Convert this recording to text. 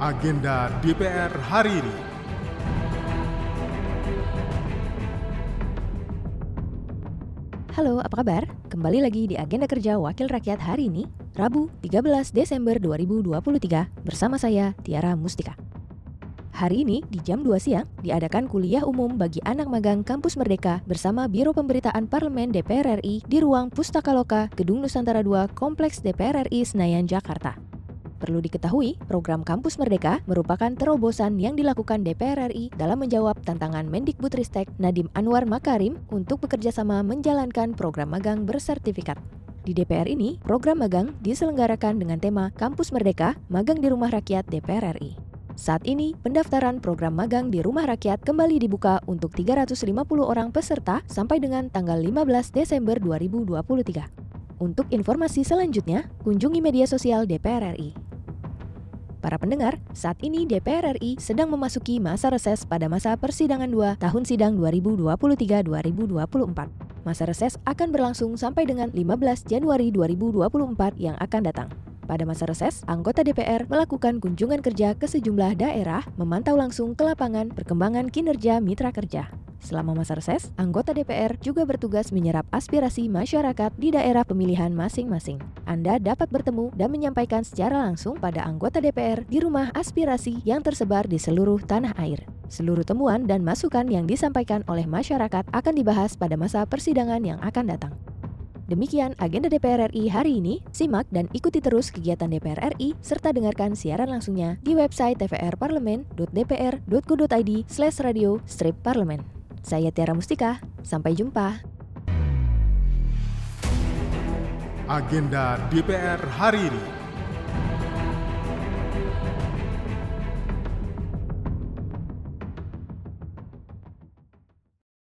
agenda DPR hari ini. Halo, apa kabar? Kembali lagi di agenda kerja Wakil Rakyat hari ini, Rabu 13 Desember 2023, bersama saya Tiara Mustika. Hari ini di jam 2 siang diadakan kuliah umum bagi anak magang Kampus Merdeka bersama Biro Pemberitaan Parlemen DPR RI di ruang Pustaka Loka Gedung Nusantara 2 Kompleks DPR RI Senayan, Jakarta. Perlu diketahui, program Kampus Merdeka merupakan terobosan yang dilakukan DPR RI dalam menjawab tantangan Mendikbudristek Nadiem Anwar Makarim untuk bekerja sama menjalankan program magang bersertifikat. Di DPR ini, program magang diselenggarakan dengan tema Kampus Merdeka, Magang di Rumah Rakyat DPR RI. Saat ini, pendaftaran program magang di Rumah Rakyat kembali dibuka untuk 350 orang peserta sampai dengan tanggal 15 Desember 2023. Untuk informasi selanjutnya, kunjungi media sosial DPR RI. Para pendengar, saat ini DPR RI sedang memasuki masa reses pada masa persidangan 2 tahun sidang 2023-2024. Masa reses akan berlangsung sampai dengan 15 Januari 2024 yang akan datang. Pada masa reses, anggota DPR melakukan kunjungan kerja ke sejumlah daerah, memantau langsung ke lapangan perkembangan kinerja mitra kerja. Selama masa reses, anggota DPR juga bertugas menyerap aspirasi masyarakat di daerah pemilihan masing-masing. Anda dapat bertemu dan menyampaikan secara langsung pada anggota DPR di rumah aspirasi yang tersebar di seluruh tanah air. Seluruh temuan dan masukan yang disampaikan oleh masyarakat akan dibahas pada masa persidangan yang akan datang. Demikian agenda DPR RI hari ini. Simak dan ikuti terus kegiatan DPR RI serta dengarkan siaran langsungnya di website tvrparlemen.dpr.go.id slash radio strip parlemen. Saya Tiara Mustika, sampai jumpa. Agenda DPR hari ini.